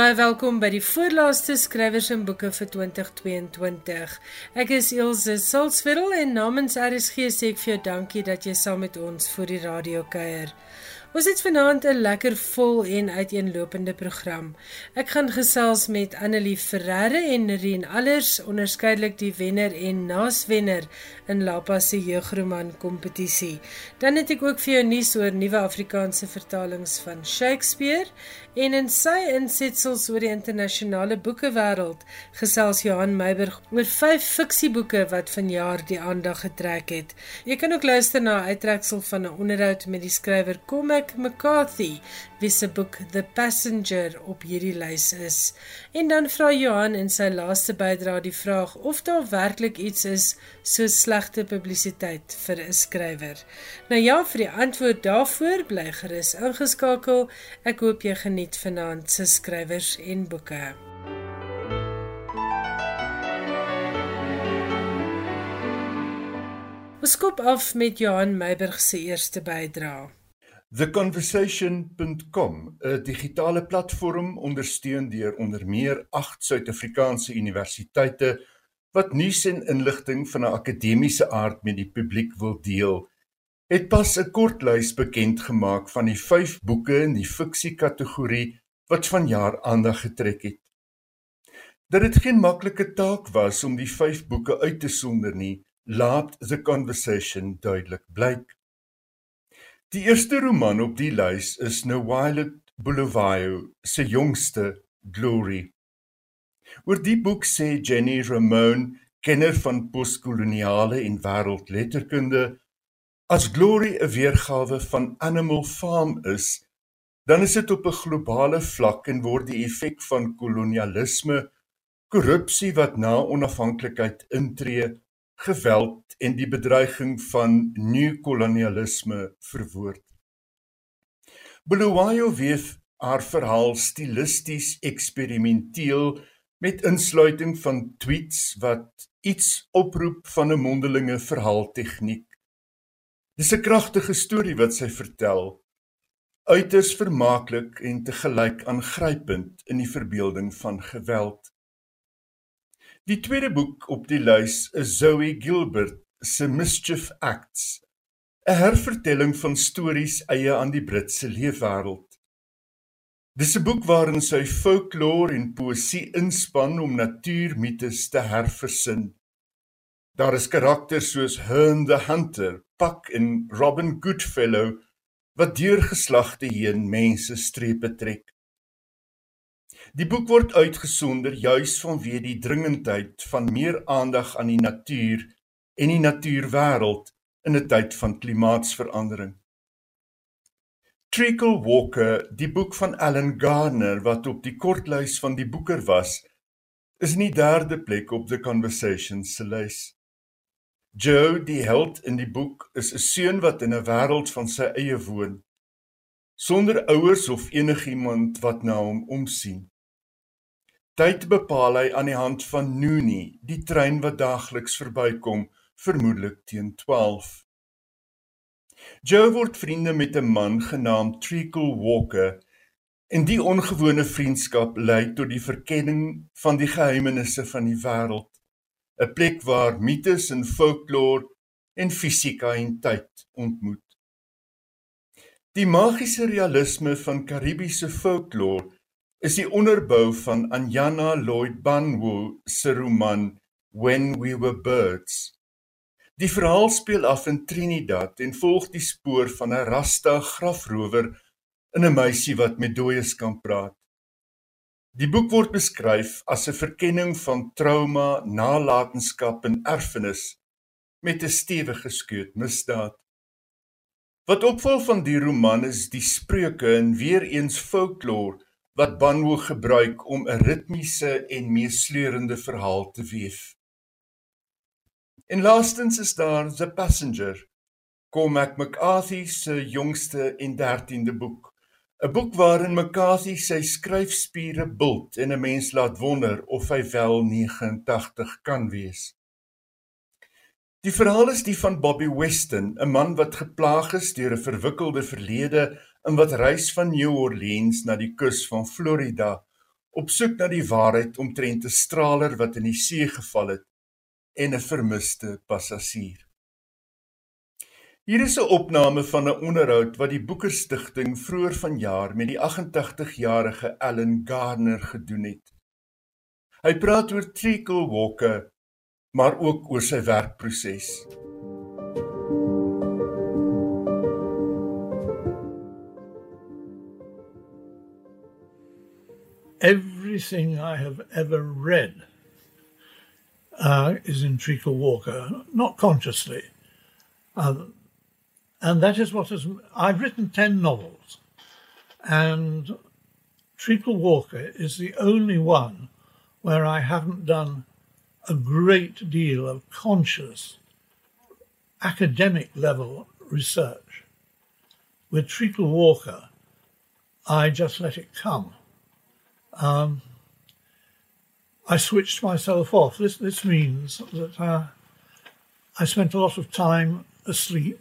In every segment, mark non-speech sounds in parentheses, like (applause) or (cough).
Baie welkom by die voorlaaste skrywers en boeke vir 2022. Ek is Elsje Silsveld en namens RSG sê ek vir jou dankie dat jy saam met ons vir die radio kuier. Ons het vanaand 'n lekker vol en uiteenlopende program. Ek gaan gesels met Annelie Ferreira en Nerine Allers, onderskeidelik die wenner en naaswenner in Lapa se jeugroman kompetisie. Dan het ek ook vir jou nuus oor nuwe Afrikaanse vertalings van Shakespeare en in sy insetsels oor die internasionale boekewêreld gesels Johan Meiburg oor vyf fiksieboeke wat vanjaar die aandag getrek het. Jy kan ook luister na 'n uittreksel van 'n onderhoud met die skrywer Cormac McCarthy wie se boek The Passenger op hierdie lys is. En dan vra Johan in sy laaste bydrae die vraag of daar werklik iets is so slegte publisiteit vir 'n skrywer. Nou ja, vir die antwoord daarvoor bly gerus ingeskakel. Ek hoop jy geniet vanaand se skrywers en boeke. Ons skop af met Johan Meiburg se eerste bydrae. TheConversation.com, 'n digitale platform ondersteun deur onder meer 8 Suid-Afrikaanse universiteite wat nuus en inligting van 'n akademiese aard met die publiek wil deel, het pas 'n kortlys bekend gemaak van die 5 boeke in die fiksie kategorie wat vanjaar aandag getrek het. Dat dit geen maklike taak was om die 5 boeke uit te sonder nie, laat The Conversation duidelik blyk. Die eerste roman op die lys is Nwailet Bulawayo se jongste Glory. Oor die boek sê Jenny Ramone, kenner van postkoloniale en wêreldletterkunde, as Glory 'n weergawe van Animal Farm is, dan is dit op 'n globale vlak en word die effek van kolonialisme, korrupsie wat na onafhanklikheid intree, geweld en die bedreiging van nuwe kolonialisme verwoord. Buluwayo weef haar verhaal stilisties eksperimenteel met insluiting van tweets wat iets oproep van 'n mondelinge verhaaltegniek. Dis 'n kragtige storie wat sy vertel, uiters vermaaklik en te gelyk aangrypend in die verbeelding van geweld. Die tweede boek op die lys is Zoe Gilbert se Mischief Acts, 'n hervertelling van stories eie aan die Britse leefwêreld. Dis 'n boek waarin sy folklore en poësie inspann om natuurmites te herversin. Daar is karakters soos Herne the Hunter, Puck en Robin Goodfellow wat deur geslagte heen mense strepe trek. Die boek word uitgesonder juis vanweë die dringendheid van meer aandag aan die natuur en die natuurwêreld in 'n tyd van klimaatsverandering. Treacle Walker, die boek van Alan Gardner wat op die kortlys van die boeker was, is in die derde plek op the conversation se lys. Joe, die held in die boek, is 'n seun wat in 'n wêreld van sy eie woon, sonder ouers of enigiemand wat na hom omsien. Tyd bepaal hy aan die hand van Noonie, die trein wat daagliks verbykom, vermoedelik teen 12. Joe word vriende met 'n man genaamd Treacle Walker en die ongewone vriendskap lei tot die verkenning van die geheimenisse van die wêreld, 'n plek waar mites en folklore en fisika en tyd ontmoet. Die magiese realisme van Karibiese folklore is die onderbou van Anjana Lloyd Banwo se roman When We Were Birds. Die verhaal speel af in Trinidad en volg die spoor van 'n Rasta grafrower en 'n meisie wat met dooies kan praat. Die boek word beskryf as 'n verkenning van trauma, nalatenskap en erfenis met 'n stewige skeut misdaad. Wat opval van die roman is die spreuke en weer eens folklore wat Banwo gebruik om 'n ritmiese en meesleurende verhaal te weef. En laastens is daar The Passenger, Cormac McCarthy se jongste en 13de boek. 'n Boek waarin McCarthy sy skryfspiere bult en 'n mens laat wonder of hy wel 89 kan wees. Die verhaal is die van Bobby Weston, 'n man wat geplaag is deur 'n verwikkelde verlede in wat reis van New Orleans na die kus van Florida op soek na die waarheid omtrent 'n straler wat in die see geval het en 'n vermiste passasier. Hier is 'n opname van 'n onderhoud wat die Boeker Stichting vroeër vanjaar met die 88-jarige Allen Gardner gedoen het. Hy praat oor Treacle Walker, maar ook oor sy werkproses. Everything I have ever read uh, is in Treacle Walker, not consciously. Um, and that is what has. I've written 10 novels, and Treacle Walker is the only one where I haven't done a great deal of conscious academic level research. With Treacle Walker, I just let it come. Um, I switched myself off. This this means that uh, I spent a lot of time asleep,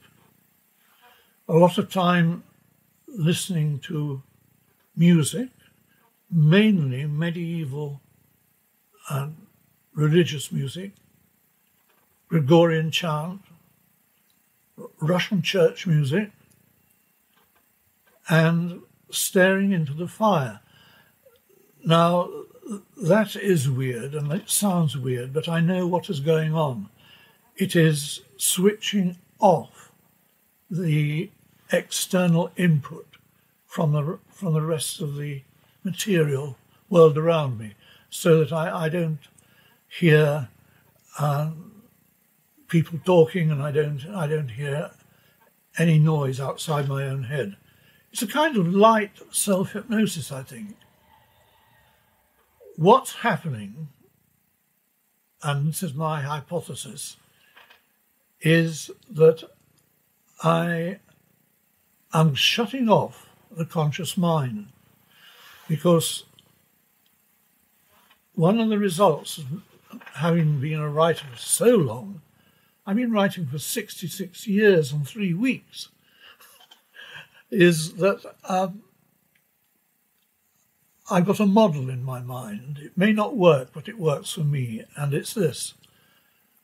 a lot of time listening to music, mainly medieval and religious music, Gregorian chant, Russian church music, and staring into the fire. Now, that is weird and it sounds weird, but I know what is going on. It is switching off the external input from the from the rest of the material world around me, so that I, I don't hear uh, people talking and I don't I don't hear any noise outside my own head. It's a kind of light self hypnosis, I think what's happening, and this is my hypothesis, is that I am shutting off the conscious mind. Because one of the results of having been a writer for so long, I've been writing for 66 years and three weeks, (laughs) is that um, I've got a model in my mind. It may not work, but it works for me. And it's this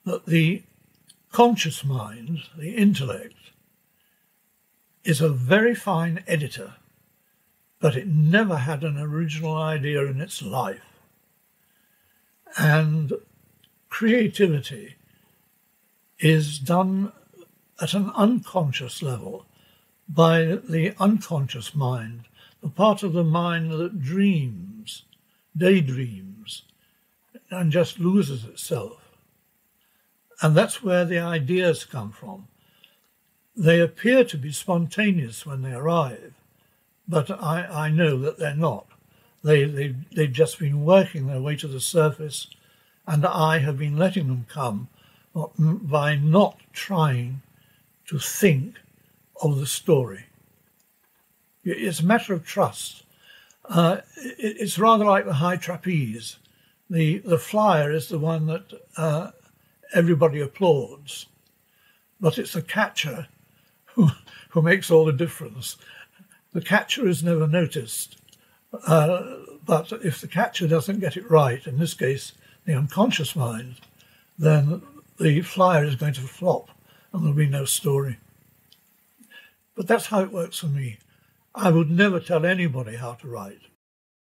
that the conscious mind, the intellect, is a very fine editor, but it never had an original idea in its life. And creativity is done at an unconscious level by the unconscious mind the part of the mind that dreams, daydreams, and just loses itself. And that's where the ideas come from. They appear to be spontaneous when they arrive, but I, I know that they're not. They, they, they've just been working their way to the surface, and I have been letting them come by not trying to think of the story. It's a matter of trust. Uh, it, it's rather like the high trapeze. The the flyer is the one that uh, everybody applauds, but it's the catcher who who makes all the difference. The catcher is never noticed, uh, but if the catcher doesn't get it right, in this case the unconscious mind, then the flyer is going to flop and there'll be no story. But that's how it works for me. I would never tell anybody how to write.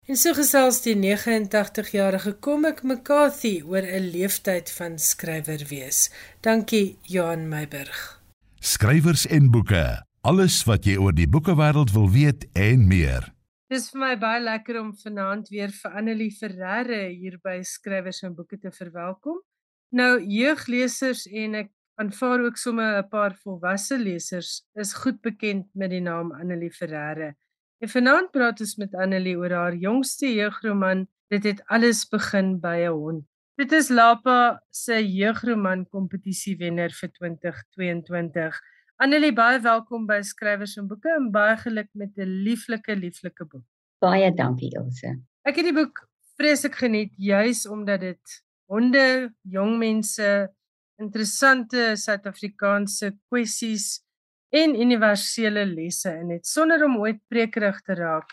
En so gesels die 89-jarige Comic McCarthy oor 'n leeftyd van skrywer wees. Dankie Johan Meiburg. Skrywers en boeke. Alles wat jy oor die boekewêreld wil weet en meer. Dis vir my baie lekker om vanaand weer vir Annelie Ferreira hier by Skrywers en Boeke te verwelkom. Nou jeuglesers en ek aanvaar ook sommer 'n paar volwasse lesers is goed bekend met die naam Annelie Ferreira. En vanaand praat ons met Annelie oor haar jongste jeugroman Dit het alles begin by 'n hond. Dit is Lapa se jeugroman kompetisie wenner vir 2022. Annelie, baie welkom by Skrywers en Boeke en baie geluk met 'n lieflike lieflike boek. Baie dankie Ilse. Ek het die boek vreeslik geniet juis omdat dit honde, jong mense interessante Suid-Afrikaanse kwessies en universele lesse in het sonder om ooit prekerig te raak.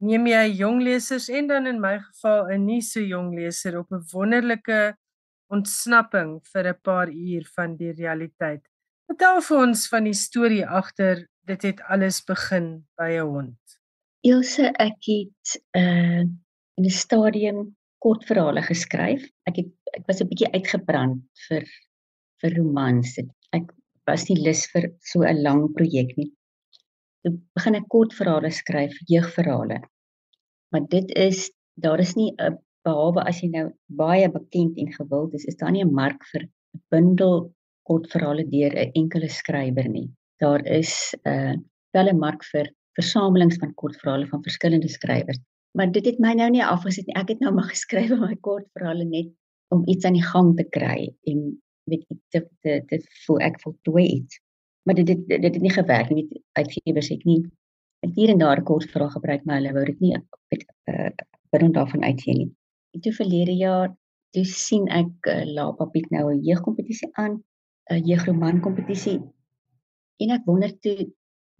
neem jy jong lesers en dan in my geval 'n nie so jong leser op 'n wonderlike ontsnapping vir 'n paar uur van die realiteit. Vertel vir ons van die storie agter dit het alles begin by 'n hond. Ilse, ek het uh in 'n stadium kortverhale geskryf. Ek het ek was 'n bietjie uitgebrand vir vir romans. Ek was nie lus vir so 'n lang projek nie. Toe begin ek kortverhale skryf, jeugverhale. Maar dit is daar is nie 'n behalwe as jy nou baie bekend en gewild is, is daar nie 'n mark vir 'n bundel kortverhale deur 'n enkele skrywer nie. Daar is 'n uh, wel 'n mark vir versamelings van kortverhale van verskillende skrywers. Maar dit het my nou nie afgesit nie. Ek het nou maar (laughs) geskryf my kortverhale net om iets aan die gang te kry en weet ek te te te voel ek voltooi iets. Maar dit dit dit het nie gewerk nie. Uitgewers het nie ek hier en daar kort vrae gebruik maar hulle wou dit nie met uh, binne daarvan uitgee nie. En toe verlede jaar toe sien ek uh, Lapa Piet nou 'n jeugkompetisie aan, 'n jeugroman kompetisie. En ek wonder toe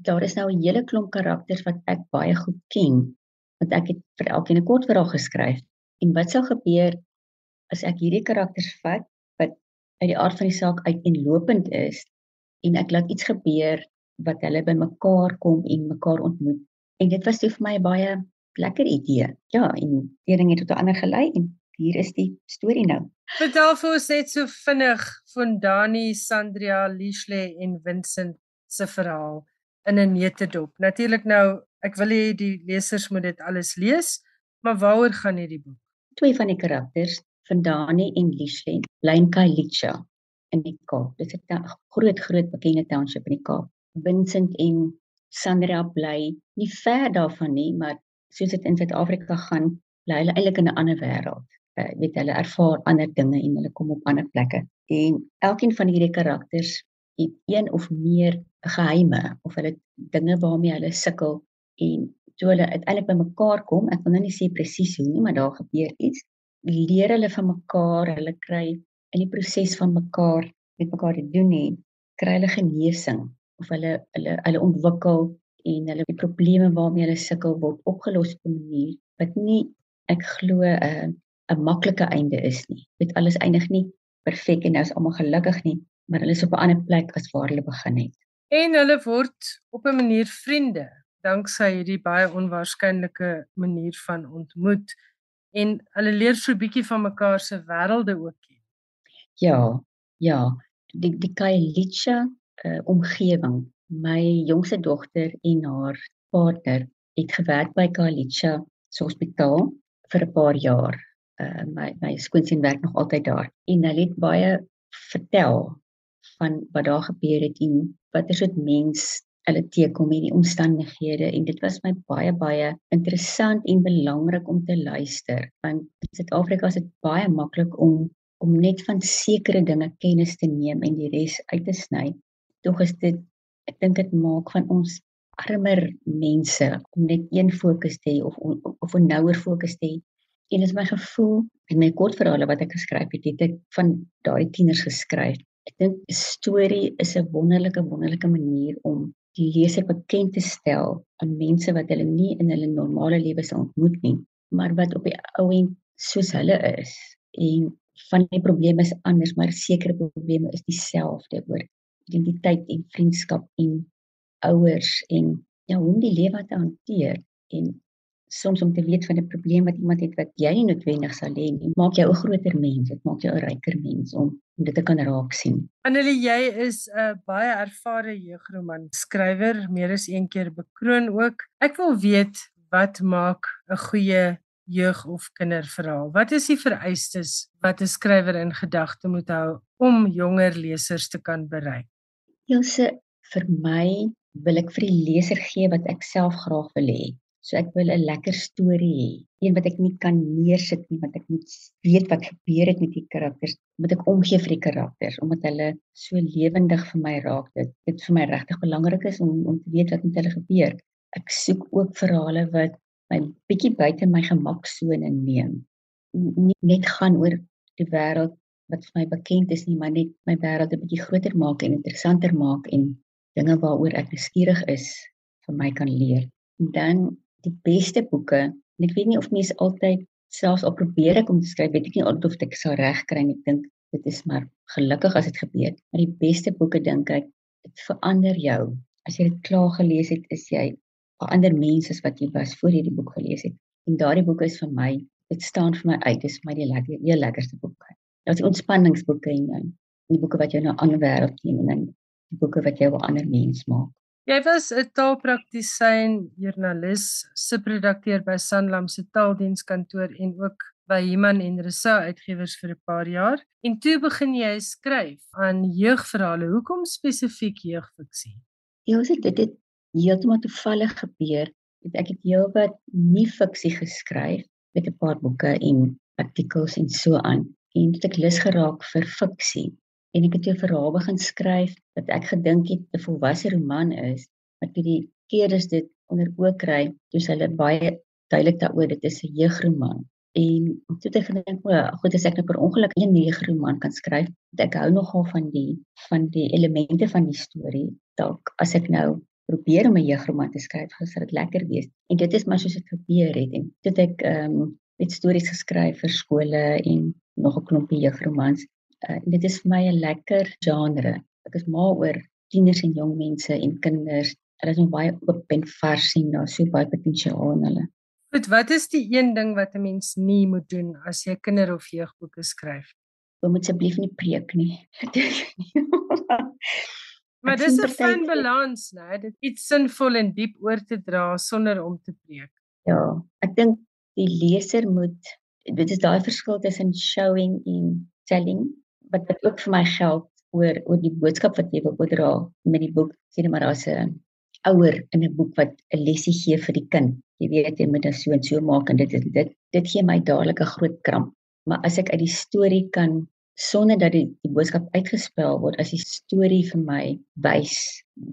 daar is nou 'n hele klomp karakters wat ek baie goed ken want ek het vir elkeen 'n kort verhaal geskryf. En wat sou gebeur as ek hierdie karakters vat uit die aard van die saak uiteenlopend is en ek laat iets gebeur wat hulle bymekaar kom en mekaar ontmoet. En dit was vir my baie lekker idee. Ja, en die ding het tot 'n ander gelei en hier is die storie nou. Vertel vir ons net so vinnig van Dani, Sandria, Lishle en Vincent se verhaal in 'n netedop. Natuurlik nou, ek wil hê die lesers moet dit alles lees, maar waaroor gaan hierdie boek? Twee van die karakters, Vandani en Lishley bly in Kailicha in die Kaap. Dit is 'n groot groot bekende township in die Kaap. Vincent en Sandra bly nie ver daarvan nie, maar soos dit in Suid-Afrika gaan, bly hulle eintlik in 'n ander wêreld. Uh, weet hulle ervaar ander dinge en hulle kom op ander plekke. En elkeen van hierdie karakters het een of meer geheime of hulle dinge waarmee hulle sukkel en toe hulle uiteindelik by mekaar kom, ek wil nou nie sê presies hoe nie, maar daar gebeur iets leer hulle van mekaar, hulle kry in die proses van mekaar met mekaar te doen en kry hulle genesing of hulle hulle hulle ontwikkel en hulle die probleme waarmee hulle sukkel word opgelos op 'n manier wat nie ek glo 'n uh, 'n maklike einde is nie. Dit alles eindig nie perfek en nou is almal gelukkig nie, maar hulle is op 'n ander plek as waar hulle begin het. En hulle word op 'n manier vriende danksy hierdie baie onwaarskynlike manier van ontmoet en hulle leer so 'n bietjie van mekaar se wêrelde ook ken. Ja, ja, die die Kailicha uh, omgewing. My jongste dogter en haar partner het gewerk by Kailicha se hospitaal vir 'n paar jaar. Uh, my my skoonseun werk nog altyd daar en hulle het baie vertel van wat daar gebeur het en watter soort mens hulle teekom en die omstandighede en dit was my baie baie interessant en belangrik om te luister want in Suid-Afrika is dit baie maklik om om net van sekere dinge kennis te neem en die res uit te sny. Tog is dit ek dink dit maak van ons armer mense om net een fokus te hê of of 'n nouer fokus te hê. En dit is my gevoel in my kortverhale wat ek geskryf het, het ek van daai tieners geskryf. Ek dink storie is 'n wonderlike wonderlike manier om die leser bekend te stel aan mense wat hulle nie in hulle normale lewe se ontmoet nie, maar wat op die ou end soos hulle is. En van die probleme is anders, maar sekere probleme is dieselfde oor identiteit en vriendskap en ouers en ja, hoe om die lewe te hanteer en soms om te weet van 'n probleem wat iemand het wat jy nie noodwendig sal hê nie, maak jou 'n groter mens, dit maak jou 'n ryker mens om dit te kan raak sien. Annelie, jy is 'n baie ervare jeugroman skrywer, meer as een keer bekroon ook. Ek wil weet wat maak 'n goeie jeug of kinderverhaal? Wat is die vereistes wat 'n skrywer in gedagte moet hou om jonger lesers te kan bereik? Jose, vir my wil ek vir die leser gee wat ek self graag wil hê. So ek wil 'n lekker storie hê, een wat ek nie kan neersit nie, wat ek moet weet wat gebeur het met die karakters, moet ek omgee vir die karakters omdat hulle so lewendig vir my raak. Dit dit vir my regtig belangrik is om om te weet wat met hulle gebeur. Ek soek ook verhale wat my bietjie buite my gemaksone neem. Nie net gaan oor die wêreld wat vir my bekend is nie, maar net my wêreld 'n bietjie groter maak en interessanter maak en dinge waaroor ek nuuskierig is vir my kan leer. En dan die beste boeke en ek weet nie of mense altyd selfs al probeer ek om te skryf, weet ek nie of ek sou reg kry nie. Ek dink dit is maar gelukkig as dit gebeur. Maar die beste boeke dink ek dit verander jou. As jy dit klaar gelees het, is jy 'n ander mens as wat jy was voor jy die boek gelees het. En daardie boek is vir my, dit staan vir my uit, dis my die lekker, die lekkerste boeke. Dit is ontspanningsboeke en dan die boeke wat jou na 'n ander wêreld neem en dan die boeke wat jou 'n ander mens maak. Jy was 'n taalpraktisyn, joernalis, subredakteur by Sanlam se taaldienskantoor en ook by Iman en Resa uitgewers vir 'n paar jaar. En toe begin jy skryf aan jeugverhale. Hoekom spesifiek jeugfiksie? Ja, dit het heeltemal toevallig gebeur. Ek het heelwat nie fiksie geskryf met 'n paar boeke en artikels en so aan. En dit ek lus geraak vir fiksie en ek het 'n verhaal begin skryf wat ek gedink het 'n volwasse roman is, maar toe die keerders dit onder oë kry, toe hulle baie duidelik daaroor dit is 'n jeugroman. En toe het ek gedink, o, goed as ek nou per ongeluk 'n jeugroman kan skryf, ek hou nogal van die van die elemente van die storie. Dalk as ek nou probeer om 'n jeugroman te skryf, sou dit lekker wees. En dit is maar soos dit gebeur het en toe het ek ehm um, met stories geskryf vir skole en nog 'n klompie jeugromans uh, dit is vir my 'n lekker genre. Ek is mal oor tieners en jong mense en kinders. Hulle is nog baie oop en vars en daar so baie potensiaal in hulle. Goed, wat is die een ding wat 'n mens nie moet doen as jy kinder- of jeugboeke skryf? Jy moet asseblief nie preek nie. (laughs) maar dis 'n fyn balans, né? Dit iets sinvol en diep oor te dra sonder om te preek. Ja, ek dink die leser moet dit is daai verskil tussen showing en telling wat wat ook vir my geld oor oor die boodskap wat jy wil oordra met die boek. Sien maar daar's 'n ouer in 'n boek wat 'n lesie gee vir die kind. Jy weet jy moet dit so en so maak en dit dit dit, dit gee my dadelik 'n groot kramp. Maar as ek uit die storie kan sonder dat die, die boodskap uitgespel word as die storie vir my wys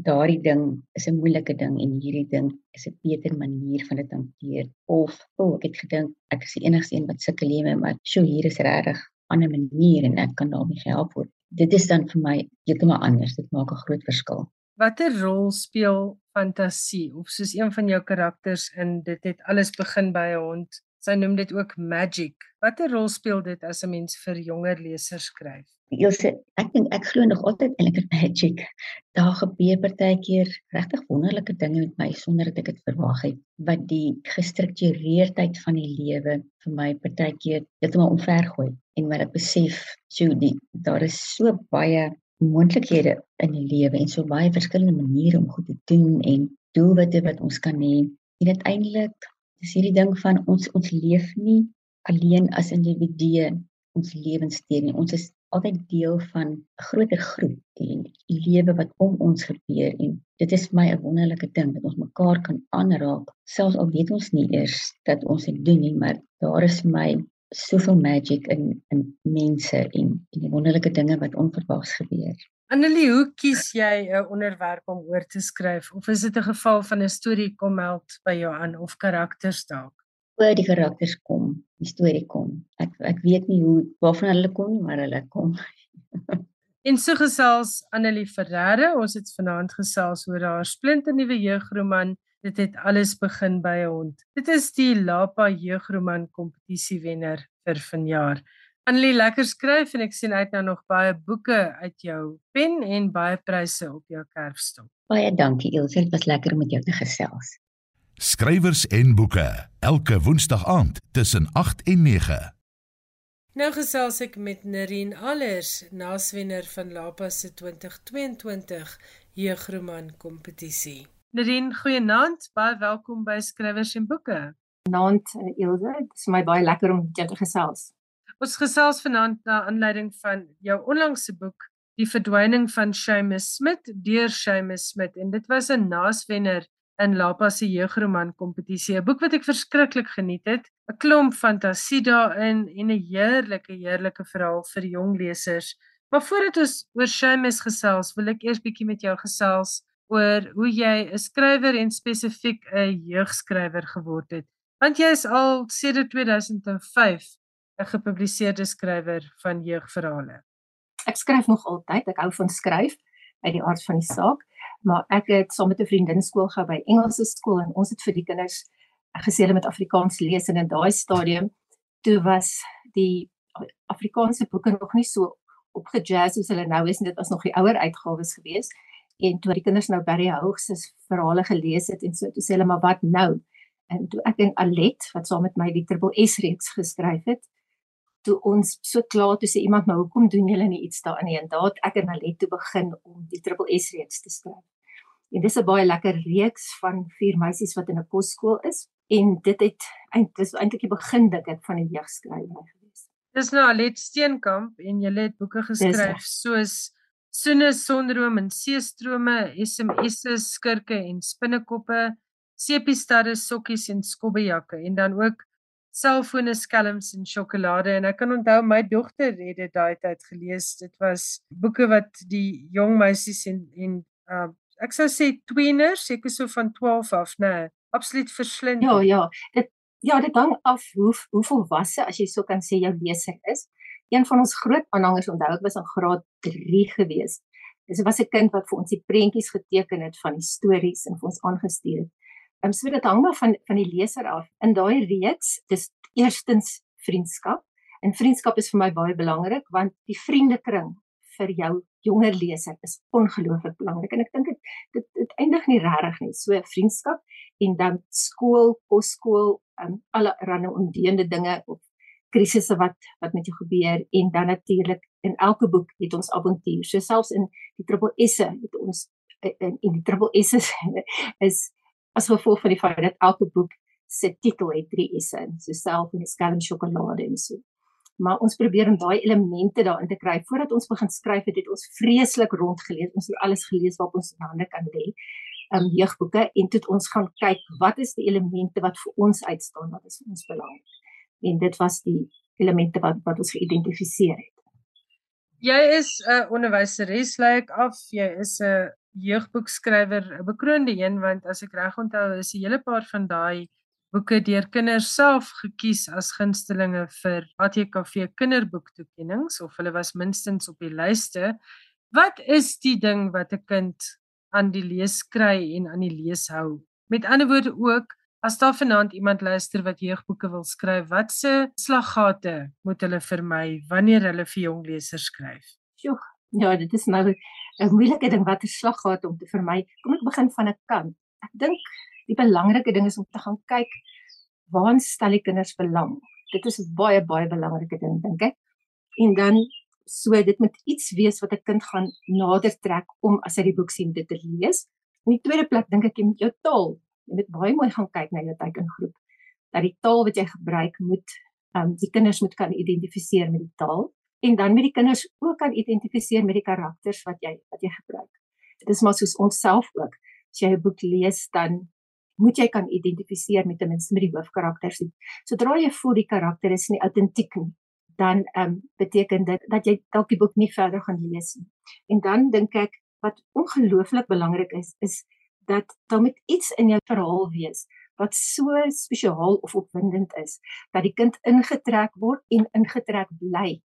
daardie ding is 'n moeilike ding en hierdie ding is 'n beter manier van dit hanteer of o oh, ek het gedink ek is die enigste een wat sukkel hiermee maar sjoe hier is regtig ander manier en ek kan daarmee gehelp word. Dit is dan vir my heeltemal anders. Dit maak 'n groot verskil. Watter rol speel fantasie of soos een van jou karakters in dit het alles begin by 'n hond. Sy noem dit ook magic. Watter rol speel dit as 'n mens vir jonger lesers skryf? Ilse, ek dink ek glo nog altyd in lekker magic. Daar gebeur partykeer regtig wonderlike dinge met my sonder dat ek dit verwag het. Wat die gestruktureerdheid van die lewe vir my partykeer heeltemal omvergooi en wat ek besef, so die daar is so baie moontlikhede in die lewe en so baie verskillende maniere om goed te doen en doelwitte wat ons kan hê. En uiteindelik is hierdie ding van ons ons leef nie alleen as individue ons lewensstee nie. Ons is altyd deel van 'n groter groep en die lewe wat om ons gebeur en dit is vir my 'n wonderlike ding dat ons mekaar kan aanraak selfs al weet ons nie eers dat ons dit doen nie maar daar is vir my soveel magic in in mense en en die wonderlike dinge wat onverwags gebeur. Annelie, hoe kies jy 'n onderwerp om oor te skryf of is dit 'n geval van 'n storie kom meld by jou aan of karakters dalk? oor die karakters kom, die storie kom. Ek ek weet nie hoe waarvan hulle kom nie, maar hulle kom. (laughs) en so gesels Annelie Ferreira, ons het vanaand gesels oor haar splinte nuwe jeugroman Dit het alles begin by 'n hond. Dit is die Lapa jeugroman kompetisie wenner vir vanjaar. Annelie lekker skryf en ek sien uit na nog baie boeke uit jou pen en baie pryse op jou kerfstok. Baie dankie Elsje, dit was lekker om met jou te gesels. Skrywers en boeke elke woensdag aand tussen 8 en 9. Nou gesels ek met Nerien Allers, naswenner van Lapa se 2022 jeugroman kompetisie. Nerien, goeienaand, baie welkom by Skrywers en boeke. Naand Ilse, dit is my baie lekker om jou te gesels. Ons gesels vanaand na aanleiding van jou onlangse boek Die verdwyning van Seamus Smith deur Seamus Smith en dit was 'n naswenner in Lapa se jeugroman kompetisie, 'n boek wat ek verskriklik geniet het, 'n klomp fantasie daarin en 'n heerlike heerlike verhaal vir jong lesers. Maar voordat ons oor Seamus gesels, wil ek eers bietjie met jou gesels oor hoe jy 'n skrywer en spesifiek 'n jeugskrywer geword het. Want jy is al sedert 2005 'n gepubliseerde skrywer van jeugverhale. Ek skryf nog altyd, ek hou van skryf uit die aard van die saak maar ek het saam met 'n vriendin skool gehou by Engelse skool en ons het vir die kinders gesê hulle met Afrikaans lees en in daai stadium toe was die Afrikaanse boeke nog nie so opgejazz soos hulle nou is en dit was nog die ouer uitgawes geweest en toe die kinders nou Barry Hoogs se verhale gelees het en so toe sê hulle maar wat nou en toe ek en Alet wat saam met my die Triple S reeks geskryf het toe ons so klaar toe sê iemand maar hoekom doen julle nie iets daarin? Nie en daad ek en Alet toe begin om die Triple S reeks te skryf. En dis 'n baie lekker reeks van vier meisies wat in 'n kosskool is en dit het eintlik dis eintlik die begin dink ek van die jeugskrywer gewees. Dis nou Alet Steenkamp en jy het boeke geskryf soos Soene sonroom en seestrome, SMS'e, skurke en spinnekoppe, sepiestadde, sokkies en skobbejakke en dan ook selfone, skelms en sjokolade en ek kan onthou my dogter het dit daai tyd gelees. Dit was boeke wat die jong meisies en en uh, ek sou sê tweeners, seker so van 12 af, nê, nee, absoluut verslind. Ja, ja. Dit ja, dit hang af hoe hoe volwasse as jy so kan sê jou leser is een van ons groot aanhangers onthou ek was in graad 3 gewees. Dis was 'n kind wat vir ons die prentjies geteken het van die stories en vir ons aangestuur het. Ehm so dit hang maar van van die leser af. In daai reeks, dis eerstens vriendskap. En vriendskap is vir my baie belangrik want die vriendekring vir jou jonger leser is ongelooflik belangrik en ek dink dit dit dit eindig nie regtig nie. So vriendskap en dan skool, kosskool, um, alle rande omdeende dinge of krisisse wat wat met jou gebeur en dan natuurlik in elke boek het ons avontuur. So selfs in die triple S'e het ons in, in die triple S'e is as gevolg van die feit dat elke boek se titel het drie S'e, so self en skelm sjokolade en so. Maar ons probeer om daai elemente daarin te kry. Voordat ons begin skryf het, het ons vreeslik rondgelees. Ons het alles gelees wat ons in hande kan lê. Um jeugboeke en toe het ons gaan kyk wat is die elemente wat vir ons uitstaan, wat is vir ons belangrik en dit was die elemente wat wat ons geïdentifiseer het. Jy is 'n onderwyseres lyk af, jy is 'n jeugboekskrywer, 'n bekroonde een want as ek reg onthou is 'n hele paar van daai boeke deur kinders self gekies as gunstelinge vir ATKV kinderboektoekennings of hulle was minstens op die lyste. Wat is die ding wat 'n kind aan die lees kry en aan die lees hou? Met ander woorde ook As daar vanaand iemand luister wat jeugboeke wil skryf, watse slaggate moet hulle vermy wanneer hulle vir jong lesers skryf? Sjoe, ja, dit is nou 'n moeilike ding watter slaggate om te vermy. Kom ek begin van 'n kant. Ek dink die belangrike ding is om te gaan kyk waar stel die kinders belang. Dit is 'n baie baie belangrike ding dink ek. En dan so dit moet iets wees wat 'n kind gaan nader trek om as hy die boek sien dit te lees. In die tweede plek dink ek jy moet jou taal jy moet baie mooi gaan kyk na jou teikengroep dat die taal wat jy gebruik moet um die kinders moet kan identifiseer met die taal en dan met die kinders ook kan identifiseer met die karakters wat jy wat jy gebruik. Dit is maar soos ons self ook. As jy 'n boek lees dan moet jy kan identifiseer met ten minste met die hoofkarakters. Sodra jy voel die karakter is nie autentiek nie, dan um beteken dit dat jy dalk die boek nie verder gaan lees nie. En dan dink ek wat ongelooflik belangrik is is dat daar moet iets in jou verhaal wees wat so spesiaal of opwindend is dat die kind ingetrek word en ingetrek bly.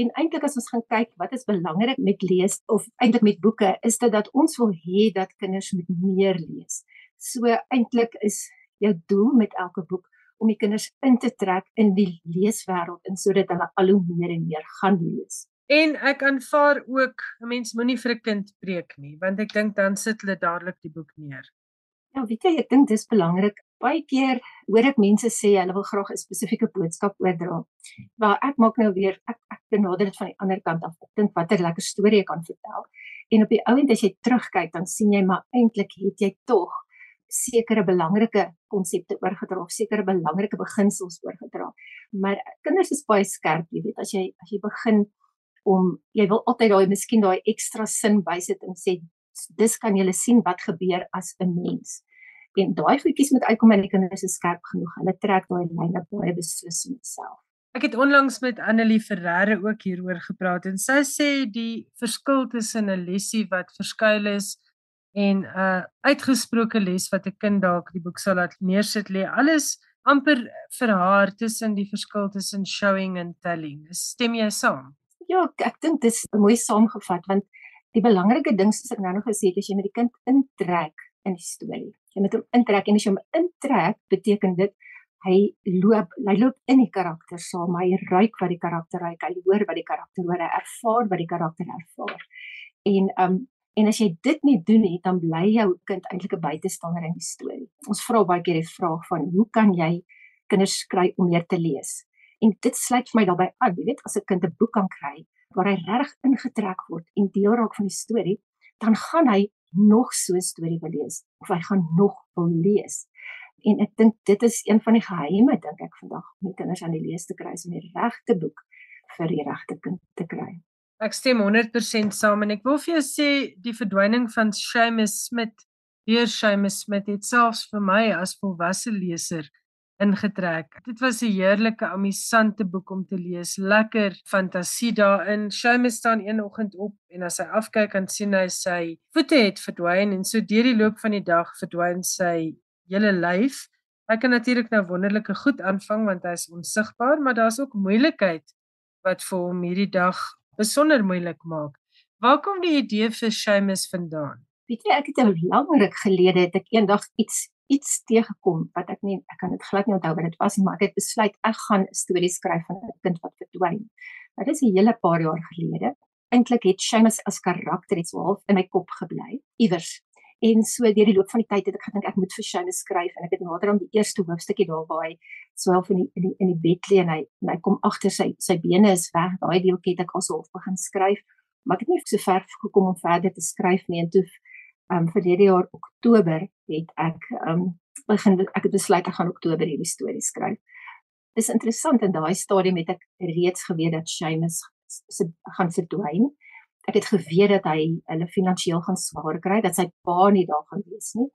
En eintlik as ons gaan kyk wat is belangrik met lees of eintlik met boeke is dit dat ons wil hê dat kinders moet meer lees. So eintlik is jou doel met elke boek om die kinders in te trek in die leeswêreld en sodat hulle al hoe meer en meer gaan lees. En ek aanvaar ook 'n mens moenie vir 'n kind preek nie, want ek dink dan sit hulle dadelik die boek neer. Ja, weet jy, ek dink dis belangrik. Baie keer hoor ek mense sê hulle wil graag 'n spesifieke boodskap oordra. Maar ek maak nou weer ek ek benader dit van die ander kant af. Ek dink watter lekker storie ek kan vertel. En op die ouend as jy terugkyk, dan sien jy maar eintlik het jy tog sekere belangrike konsepte oorgedra sekere belangrike beginsels oorgedra. Maar kinders is baie skerp, jy weet, as jy as jy begin om jy wil altyd daai miskien daai ekstra sin bysit en sê dis kan jy sien wat gebeur as 'n mens. En daai goedjies met uitkom en die kinders is skerp genoeg. Hulle trek daai lyne baie beslis met self. Ek het onlangs met Annelie Ferreira ook hieroor gepraat en sy sê die verskil tussen 'n lesie wat verskuil is en 'n uh, uitgesproke les wat 'n kind dalk die boek sal laat neersit lê alles amper vir haar tussen die verskil tussen showing en telling. Stem jy saam? Ja, ek dink dis mooi saamgevat want die belangrike ding soos ek nou nog gesê het, is jy met die kind intrek in die storie. Jy moet hom intrek en as jy hom trek, beteken dit hy loop hy loop in die karakter saam, hy ruik wat die karakter ruik, hy hoor wat die karakter hoor, hy ervaar wat die karakter ervaar. En um en as jy dit nie doen nie, dan bly jou kind eintlik 'n buitestander in die storie. Ons vra baie keer die vraag van hoe kan jy kinders kry om meer te lees? En dit sluit vir my daarbey aan, jy weet, as 'n kind 'n boek kan kry waar hy reg ingetrek word en deel raak van die storie, dan gaan hy nog so 'n storie wil lees of hy gaan nog wil lees. En ek dink dit is een van die geheime dink ek vandag om kinders aan die lees te kry om die regte boek vir die regte kind te kry. Ek stem 100% saam en ek wil vir jou sê die verdwyning van Seamus Smith, deur Seamus Smith het selfs vir my as volwasse leser ingetrek. Dit was 'n heerlike, amusante boek om te lees. Lekker fantasie daarin. Seamus staan een oggend op en as hy afkyk kan sien hy sy voete het verdwyn en so deur die loop van die dag verdwyn sy hele lyf. Hy kan natuurlik nou wonderlike goed aanvang want hy is onsigbaar, maar daar's ook moeilikheid wat vir hom hierdie dag besonder moeilik maak. Waar kom die idee vir Seamus vandaan? Weet jy, ek het 'n lang ruk gelede het ek eendag iets iets teëgekom wat ek nie ek kan dit glad nie onthou wat dit was nie, maar ek het besluit ek gaan 'n storie skryf van 'n kind wat verdwyn. Dit is 'n hele paar jaar gelede. Eintlik het Seamus as karakter iets half in my kop gebly iewers En so deur die loop van die tyd het ek gedink ek moet vir Shane skryf en ek het nader aan die eerste hoofstukkie daar waar hy swelf in die in die, in die bed lê en hy en hy kom agter sy sy bene is weg. Daai deeltjie het ek alsof begin skryf, maar ek het nie so ver gekom om verder te skryf nie en toe um verlede jaar Oktober het ek um begin ek het besluit ek gaan Oktober hierdie storie skryf. Dis interessant in daai stadium het ek reeds geweet dat Shane se gaan verdwyn ek het geweet dat hy hulle finansiëel gaan swaar kry, dat sy pa nie daar gaan wees nie.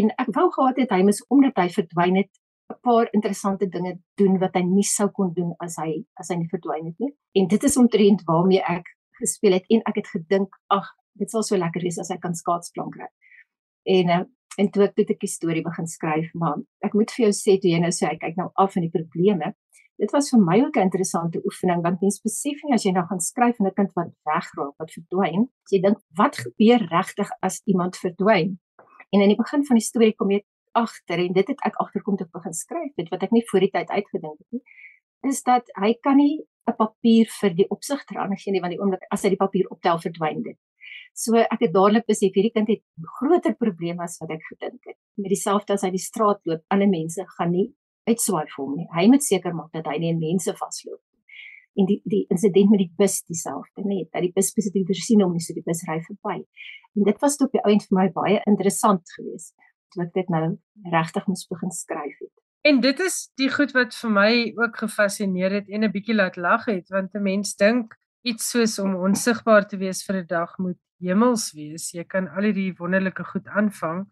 En ek wou gehad het hy mis omdat hy verdwyn het 'n paar interessante dinge doen wat hy nie sou kon doen as hy as hy nie verdwyn het nie. En dit is omtrent waarmee ek gespeel het en ek het gedink, ag, dit sal so lekker wees as hy kan skaatsplan kry. En uh, en toe ek dit 'n storie begin skryf, maar ek moet vir jou sê toe jy nou sê hy kyk nou af van die probleme, dit was vir my ook 'n interessante oefening want mens besef nie as jy nou gaan skryf van 'n kind wat wegraak, wat verdwyn, jy dink wat gebeur regtig as iemand verdwyn? En in die begin van die storie kom jy agter en dit het ek agterkom toe ek begin skryf, dit wat ek nie voor die tyd uitgedink het nie, is dat hy kan nie 'n papier vir die opsigter aangee nie want die oomblik as hy die papier optel verdwyn dit. So ek het dadelik besef hierdie kind het groter probleme as wat ek gedink het. Met dieselfde as hy die straat loop, ander mense gaan nie uitswaai vir hom nie. Hy moet seker maak dat hy nie mense vasloop nie. En die die insident met die bus dieselfde, net dat die bus spesifiek versien om nie so die bus ry verby. En dit was tot die ouend vir my baie interessant geweest toe ek dit nou regtig moes begin skryf het. En dit is die goed wat vir my ook gefassineer het en 'n bietjie laat lag het want 'n mens dink iets soos om onsigbaar te wees vir 'n dag moet hemels wees. Jy kan al hierdie wonderlike goed aanvang.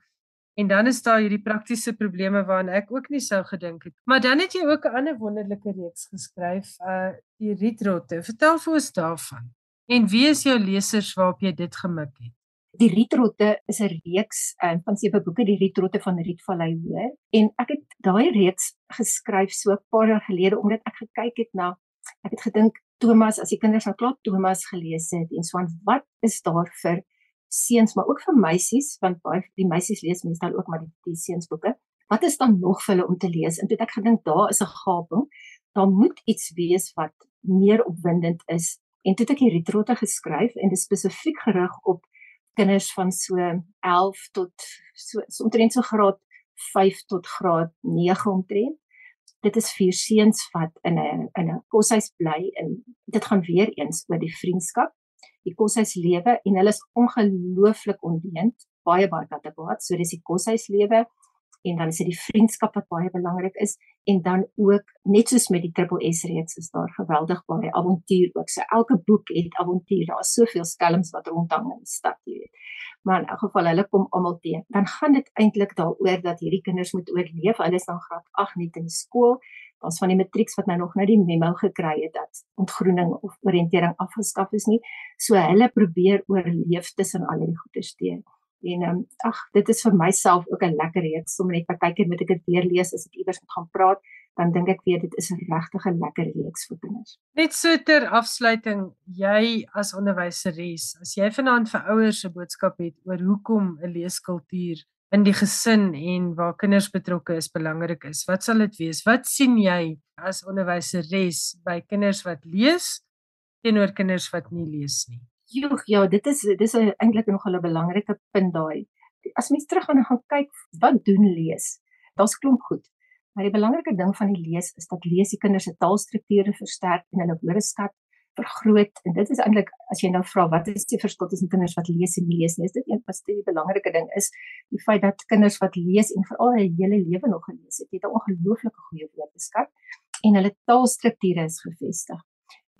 En dan is daar hierdie praktiese probleme waaraan ek ook nie sou gedink het. Maar dan het jy ook 'n ander wonderlike reeks geskryf, uh die Rietrotte. Vertel vir ons daarvan. En wie is jou lesers waarop jy dit gemik het? Die Rietrotte is 'n reeks uh, van sewe boeke, die Rietrotte van Rietvallei hoor. En ek het daai reeks geskryf so 'n paar jaar gelede omdat ek gekyk het na ek het gedink Thomas, as die kinders nou klaar Thomas gelees het en so aan, wat is daar vir seuns maar ook vir meisies want baie die meisies lees meestal ook maar die, die seunsboeke. Wat is dan nog vir hulle om te lees? En toe ek gedink daar is 'n gaping. Daar moet iets wees wat meer opwindend is. En toe het ek hierdie trotte geskryf en dit spesifiek gerig op kinders van so 11 tot so, so omtrent so graad 5 tot graad 9 omtrent. Dit is vier seuns wat in 'n in 'n koshuis bly en dit gaan weer eens oor die vriendskap die koshuislewe en hulle is ongelooflik ondeend, baie baie kategories. So dis die koshuislewe en dan is dit die vriendskap wat baie belangrik is en dan ook net soos met die Triple S reeks is daar geweldig baie avontuur ook. So elke boek het avontuur. Daar's soveel skelms wat rondhang in die stad, jy weet. Maar in elk geval hulle kom almal teen. Dan gaan dit eintlik daaroor dat hierdie kinders moet oorleef. Hulle is dan graad 8 net in die skool ons van die matrieks wat nou nog nou die memo gekry het dat ontgroening of oriëntering afgeskaf is nie. So hulle probeer oorleef tussen al hierdie goeters teen. En um, ag, dit is vir myself ook 'n lekker reeks. Sommige net partykeer moet ek dit weer lees as ek iewers moet gaan praat, dan dink ek weer dit is 'n regtig 'n lekker reeks vir kinders. Net so ter afsluiting, jy as onderwyseres, as jy vanaand vir ouers 'n boodskap het oor hoekom 'n leeskultuur in die gesin en waar kinders betrokke is belangrik is. Wat sal dit wees? Wat sien jy as onderwyseres by kinders wat lees teenoor kinders wat nie lees nie? Joeg, ja, dit is dis eintlik nog 'n belangrike punt daai. As mens terug gaan en gaan kyk wat doen lees, daar's klomp goed. Maar die belangrike ding van die lees is dat lees die kinders se taalstrukture versterk en hulle woordeskat vergroot en dit is eintlik as jy nou vra wat is die verskil tussen kinders wat lees en lees nie is dit een wat die belangrike ding is die feit dat kinders wat lees en veral hulle hele lewe nog gelees het het 'n ongelooflike goeie woordeskat en hulle taalstrukture is gevestig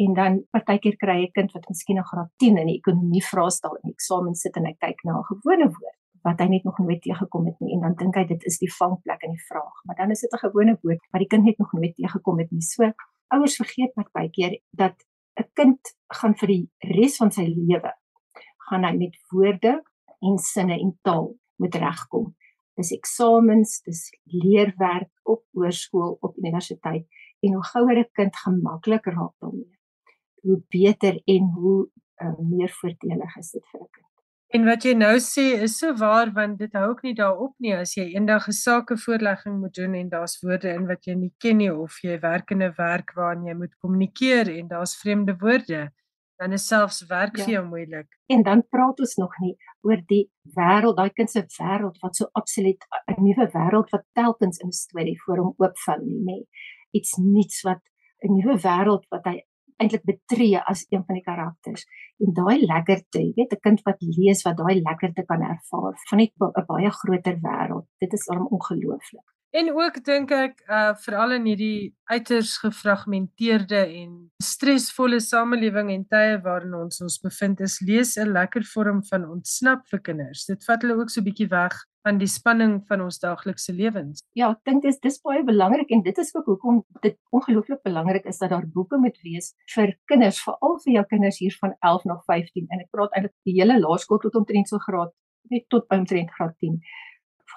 en dan partykeer kry 'n kind wat miskien in graad 10 in die ekonomie vraestel in eksamen sit en hy kyk na 'n gewone woord wat hy net nog nooit teëgekom het nie en dan dink hy dit is die vangplek in die vraag maar dan is dit 'n gewone woord wat die kind net nog nooit teëgekom het nie so ouers vergeet partykeer dat 'n kind gaan vir die res van sy lewe gaan hy met woorde en sinne en taal moet regkom. Dis eksamens, dis leerwerk op hoërskool, op universiteit en hoe gouer 'n kind gemaklik raak daarmee, hoe beter en hoe uh, meer voordelig is dit vir 'n kind. En wat jy nou sê is so waar want dit hou ook nie daarop nie as jy eendag 'n sakevoorlegging moet doen en daar's woorde in wat jy nie ken nie of jy werk in 'n werk waarin jy moet kommunikeer en daar's vreemde woorde dan is selfs werk ja. vir jou moeilik. En dan praat ons nog nie oor die wêreld, daai kind se wêreld wat so absoluut 'n nuwe wêreld wat telkens in storie voor hom oopvou nie, nê. Iets nuuts wat 'n nuwe wêreld wat hy eintlik betree as een van die karakters. En daai lekkerte, jy weet, 'n kind wat lees wat daai lekkerte kan ervaar van 'n baie groter wêreld. Dit is al ongelooflik. En ook dink ek uh veral in hierdie uiters gefragmenteerde en stresvolle samelewing en tye waarin ons ons bevind, is lees 'n lekker vorm van ontsnap vir kinders. Dit vat hulle ook so 'n bietjie weg van die spanning van ons daaglikse lewens. Ja, ek dink dis dis baie belangrik en dit is ook hoekom dit ongelooflik belangrik is dat daar boeke moet wees vir kinders, veral vir jou kinders hier van 11 na 15 en ek praat eintlik die hele laerskool tot omtrent so graad net tot omtrent graad 10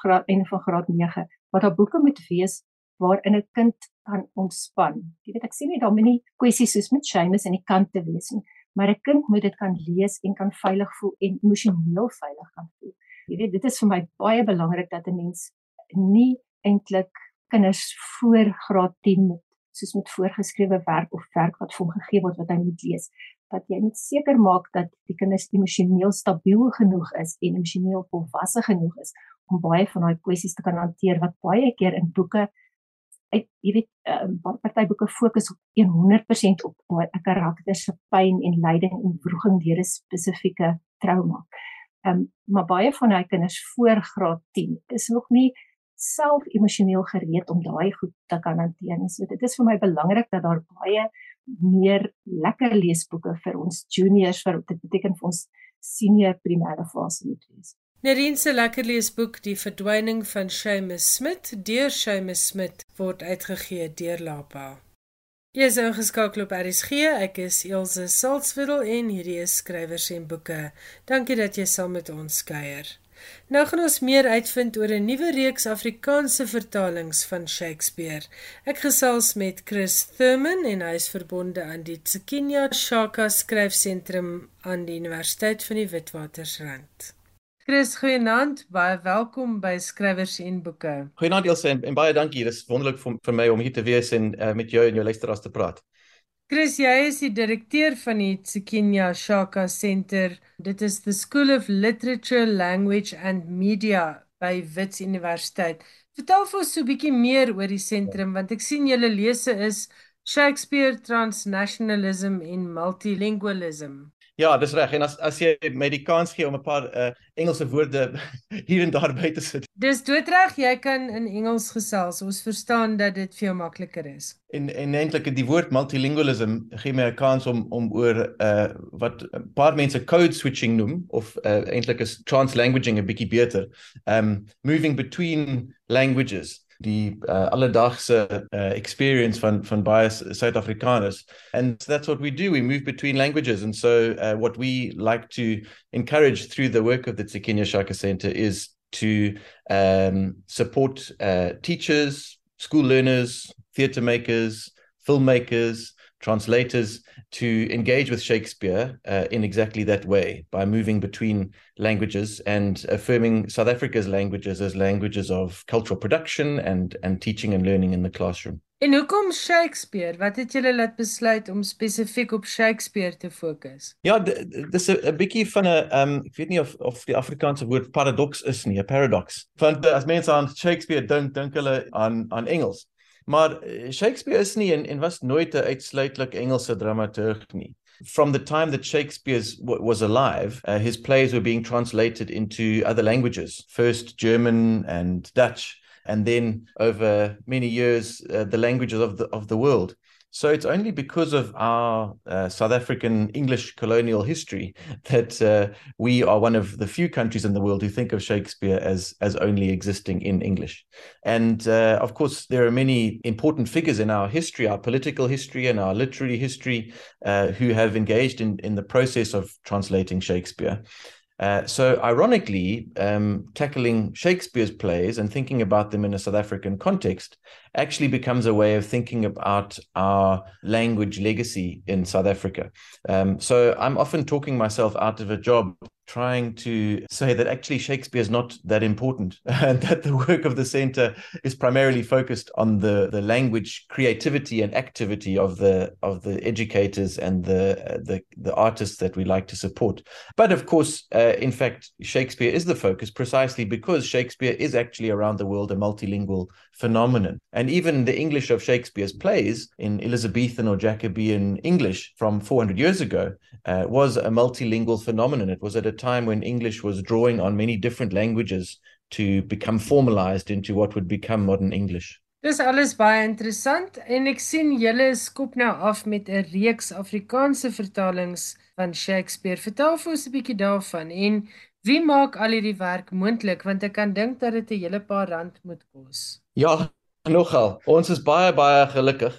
graad en van graad 9 wat daar boeke moet wees waarin 'n kind kan ontspan. Jy weet ek sien nie daar moet nie kwessies soos met Seamus in die kante wees nie, maar 'n kind moet dit kan lees en kan veilig voel en emosioneel veilig kan voel jy weet dit is vir my baie belangrik dat 'n mens nie eintlik kinders voor graad 10 moet soos met voorgeskrewe werk of werk wat vir hom gegee word wat hy moet lees dat jy net seker maak dat die kinders emosioneel stabiel genoeg is en emosioneel volwasse genoeg is om baie van daai kwessies te kan hanteer wat baie keer in boeke uit jy weet uh, party boeke fokus op 100% op 'n karakter se pyn en lyding en wroging deur 'n spesifieke trauma. Ehm um, maar baie van hy kinders voor graad 10 is nog nie self emosioneel gereed om daai goed te kan hanteer nie. So dit is vir my belangrik dat daar baie meer lekker leesboeke vir ons juniors vir dit beteken vir ons senior primêre fase moet wees. Nerien se lekker leesboek Die verdwyning van Seamus Smith deur Seamus Smith word uitgegee deur Lapa. Jy is ingeskakel op RSG. Ek is Elsje Salzwetel en hierdie is skrywers en boeke. Dankie dat jy saam met ons kuier. Nou gaan ons meer uitvind oor 'n nuwe reeks Afrikaanse vertalings van Shakespeare. Ek gesels met Chris Thurman en hy is verbonde aan die Tsikinya Shaka Skryfsentrum aan die Universiteit van die Witwatersrand. Chris, goeienaand. Baie welkom by Skrywers en Boeke. Goeienaand Elsje en, en baie dankie. Dit is wonderlik vir, vir my om hier te wees en uh, met jou en jou luisteraars te praat. Chris, jy is die direkteur van die Tsikinya Shaka Center. Dit is the School of Literature, Language and Media by Wits Universiteit. Vertel vir ons so 'n bietjie meer oor die sentrum want ek sien julle lese is Shakespeare Transnationalism en Multilingualism. Ja, dis reg. En as as jy my die kans gee om 'n paar uh Engelse woorde (laughs) hier en daar by te sit. Dis doodreg, jy kan in Engels gesels. Ons verstaan dat dit vir jou makliker is. En en eintlik die woord multilingualism gee my 'n kans om om oor uh wat 'n paar mense code switching noem of uh eintlik is translanguaging 'n bietjie beter. Um moving between languages die uh, alledaagse uh, experience van van baie Suid-Afrikaners. And that's what we do. We move between languages. And so uh, what we like to encourage through the work of the Tsikinya Shaka Center is to um, support uh, teachers school learners theater makers filmmakers translators to engage with Shakespeare uh, in exactly that way by moving between languages and affirming South Africa's languages as languages of cultural production and and teaching and learning in the classroom. En hoekom Shakespeare? Wat het julle laat besluit om spesifiek op Shakespeare te fokus? Ja, dis 'n bietjie van 'n um ek weet nie of of die Afrikaanse woord paradox is nie, 'n paradox. Want as mense aan Shakespeare dink, dink hulle aan aan Engels. Maar eh, Shakespeare is nie en en was nooit 'n uitsluitlik Engelse dramaturg nie. From the time that Shakespeare was alive, uh, his plays were being translated into other languages, first German and Dutch, and then over many years, uh, the languages of the of the world. So it's only because of our uh, South African English colonial history (laughs) that uh, we are one of the few countries in the world who think of Shakespeare as as only existing in English. And uh, of course, there are many important figures in our history, our political history and our literary history, uh, who have engaged in in the process of translating Shakespeare. Uh, so, ironically, um, tackling Shakespeare's plays and thinking about them in a South African context actually becomes a way of thinking about our language legacy in South Africa. Um, so, I'm often talking myself out of a job trying to say that actually Shakespeare is not that important (laughs) and that the work of the center is primarily focused on the the language creativity and activity of the of the educators and the the the artists that we like to support. But of course uh, in fact Shakespeare is the focus precisely because Shakespeare is actually around the world a multilingual phenomenon. And even the English of Shakespeare's plays in Elizabethan or Jacobean English from 400 years ago uh, was a multilingual phenomenon. It was at a time when English was drawing on many different languages to become formalized into what would become modern English. Dis alles baie interessant en ek sien julle skop nou af met 'n reeks Afrikaanse vertalings van Shakespeare. Vertel vir ons 'n bietjie daarvan en wie maak al hierdie werk moontlik want ek kan dink dat dit 'n hele paar rand moet kos. Ja, nogal. Ons is baie baie gelukkig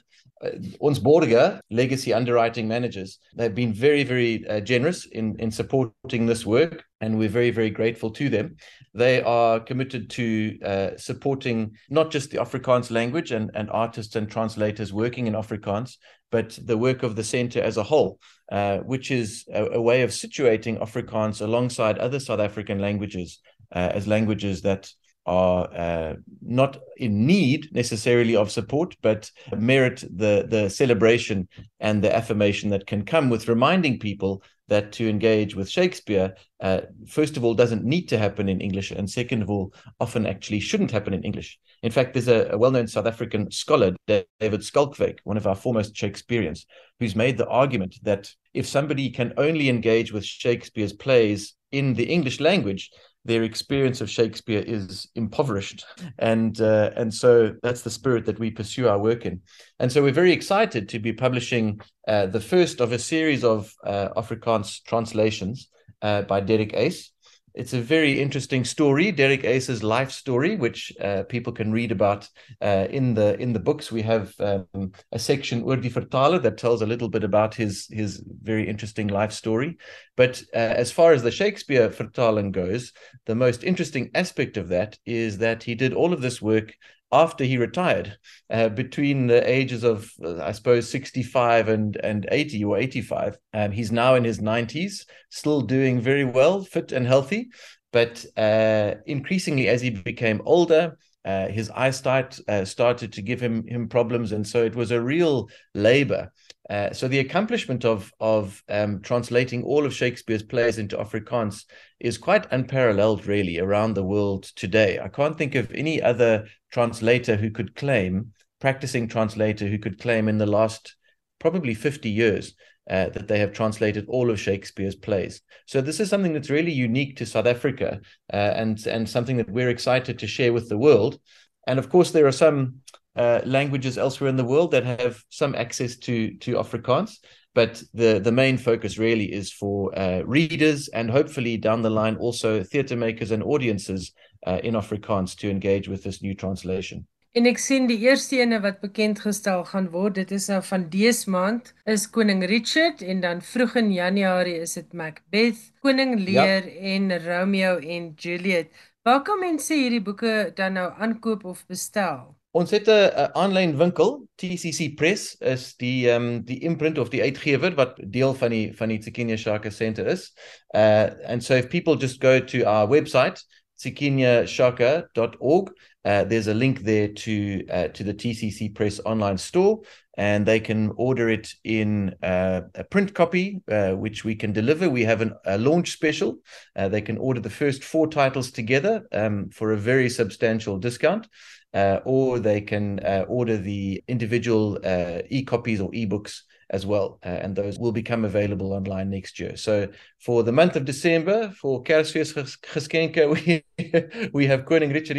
ons borger legacy underwriting managers they've been very very uh, generous in in supporting this work and we're very very grateful to them. They are committed to uh, supporting not just the afrikaans language and and artists and translators working in afrikaans but the work of the center as a whole uh, which is a, a, way of situating afrikaans alongside other south african languages uh, as languages that are uh, not in need necessarily of support, but merit the the celebration and the affirmation that can come with reminding people that to engage with Shakespeare, uh, first of all, doesn't need to happen in English, and second of all, often actually shouldn't happen in English. In fact, there's a, a well-known South African scholar, David Skalkwyk, one of our foremost Shakespeareans, who's made the argument that if somebody can only engage with Shakespeare's plays in the English language, their experience of Shakespeare is impoverished, and uh, and so that's the spirit that we pursue our work in. And so we're very excited to be publishing uh, the first of a series of uh, Afrikaans translations uh, by Derek Ace, it's a very interesting story, Derek Ace's life story, which uh, people can read about uh, in the in the books. We have um, a section Oor die that tells a little bit about his his very interesting life story. But uh, as far as the Shakespeare vertaling goes, the most interesting aspect of that is that he did all of this work after he retired, uh, between the ages of, uh, I suppose, 65 and, and 80 or 85. Um, he's now in his 90s, still doing very well, fit and healthy. But uh, increasingly, as he became older, uh, his eyesight uh, started to give him him problems, and so it was a real labor. Uh, so the accomplishment of of um, translating all of Shakespeare's plays into Afrikaans is quite unparalleled, really, around the world today. I can't think of any other translator who could claim, practicing translator who could claim in the last probably 50 years uh, that they have translated all of Shakespeare's plays. So this is something that's really unique to South Africa uh, and and something that we're excited to share with the world. And of course, there are some uh, languages elsewhere in the world that have some access to to Afrikaans, but the the main focus really is for uh, readers and hopefully down the line also theatre makers and audiences uh, in Afrikaans to engage with this new translation. En ek sien die eerste ene wat bekend gestel gaan word, dit is nou van dese maand, is Koning Richard en dan vroeg in Januarie is dit Macbeth, Koning Lear ja. en Romeo en Juliet. Waar kan mense hierdie boeke dan nou aankoop of bestel? Ons het 'n aanlyn winkel, TCC Press is die ehm um, die imprint of die uitgewer wat deel van die van die Tsikinya Shaka Center is. Uh and so if people just go to our website tsikinyashaka.org uh there's a link there to uh, to the TCC Press online store and they can order it in uh, a print copy, uh, which we can deliver. We have an, a launch special. Uh, they can order the first four titles together um, for a very substantial discount. Uh, or they can uh, order the individual uh, e-copies or e-books as well, and those will become available online next year. So for the month of December, for Geskenke, (laughs) we we have Koning Richard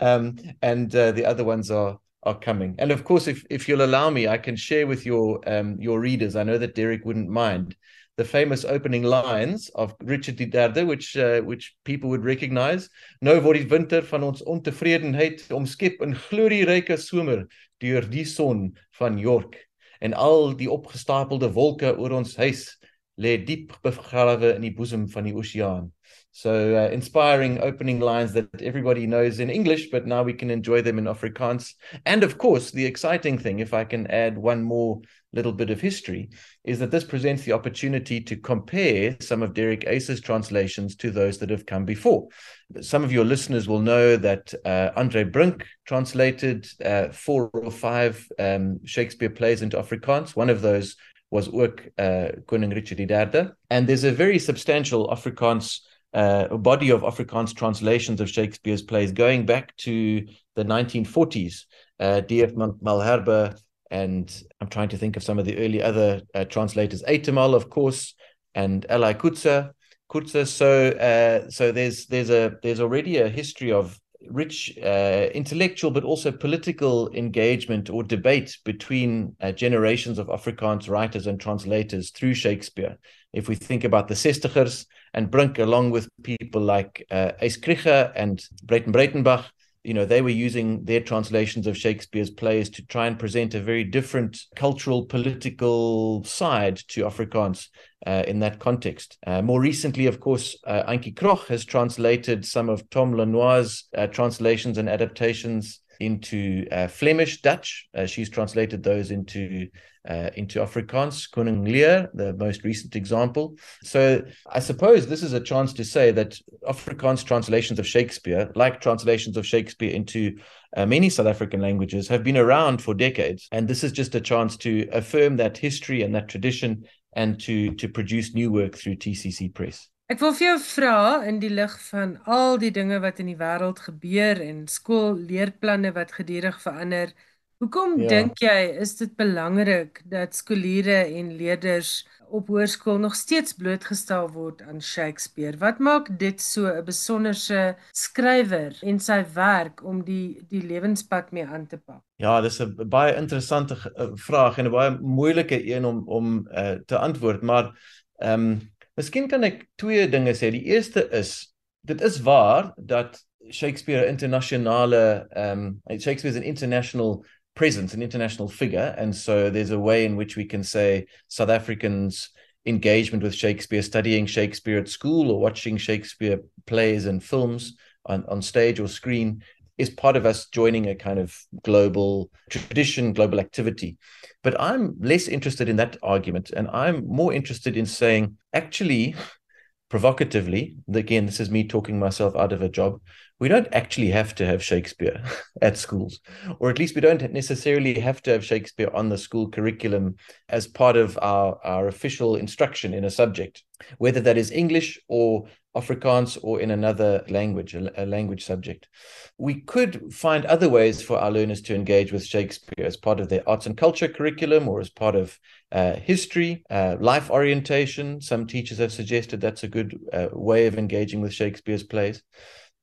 um, and the other ones are are coming. And of course, if if you'll allow me, I can share with your um, your readers. I know that Derek wouldn't mind the famous opening lines of Richard III, which uh, which people would recognize. Nou word die winter van ons ontevredenheid omskep in glorieryke somer deur die son van York en al die opgestapelde wolke oor ons huis lê diep begrawe in die boesem van die oseaan. So uh, inspiring opening lines that everybody knows in English, but now we can enjoy them in Afrikaans. And of course, the exciting thing, if I can add one more little bit of history, is that this presents the opportunity to compare some of Derek Ace's translations to those that have come before. Some of your listeners will know that uh, Andre Brink translated uh, four or five um, Shakespeare plays into Afrikaans. One of those was ook uh, Koning Richard III. And there's a very substantial Afrikaans uh, a body of Afrikaans translations of Shakespeare's plays going back to the 1940s. Uh, D.F. Malherbe, and I'm trying to think of some of the early other uh, translators, Etemal, of course, and Eli Kutzer. Kutzer. So, uh, so there's there's a there's already a history of rich uh, intellectual but also political engagement or debate between uh, generations of Afrikaans writers and translators through Shakespeare. If we think about the Sestigers and Brink, along with people like uh, Ace Krieger and Breiten Breitenbach, you know, they were using their translations of Shakespeare's plays to try and present a very different cultural, political side to Afrikaans uh, in that context. Uh, more recently, of course, uh, Ankie Kroch has translated some of Tom Lenoir's uh, translations and adaptations into uh, Flemish Dutch. Uh, she's translated those into uh, into Afrikaans, Koning Lear, the most recent example. So I suppose this is a chance to say that Afrikaans translations of Shakespeare, like translations of Shakespeare into uh, many South African languages, have been around for decades. And this is just a chance to affirm that history and that tradition and to, to produce new work through TCC Press. Ek wil vir jou vra in die lig van al die dinge wat in die wêreld gebeur en skoolleerplanne wat gedurig verander, Hoekom ja. dink jy is dit belangrik dat skooliere en leerders op hoërskool nog steeds blootgestel word aan Shakespeare? Wat maak dit so 'n besonderse skrywer en sy werk om die die lewenspad mee aan te pak? Ja, dis 'n baie interessante eh, vraag en 'n baie moeilike een om om uh, te antwoord, maar ehm um, miskien kan ek twee dinge sê. Die eerste is dit is waar dat Shakespeare internasionale ehm um, Shakespeare is an international presence, an international figure. And so there's a way in which we can say South Africans' engagement with Shakespeare, studying Shakespeare at school or watching Shakespeare plays and films on, on stage or screen is part of us joining a kind of global tradition, global activity. But I'm less interested in that argument. And I'm more interested in saying, actually, provocatively, again, this is me talking myself out of a job we don't actually have to have Shakespeare (laughs) at schools, or at least we don't necessarily have to have Shakespeare on the school curriculum as part of our, our official instruction in a subject, whether that is English or Afrikaans or in another language, a, language subject. We could find other ways for our learners to engage with Shakespeare as part of their arts and culture curriculum or as part of uh, history, uh, life orientation. Some teachers have suggested that's a good uh, way of engaging with Shakespeare's plays.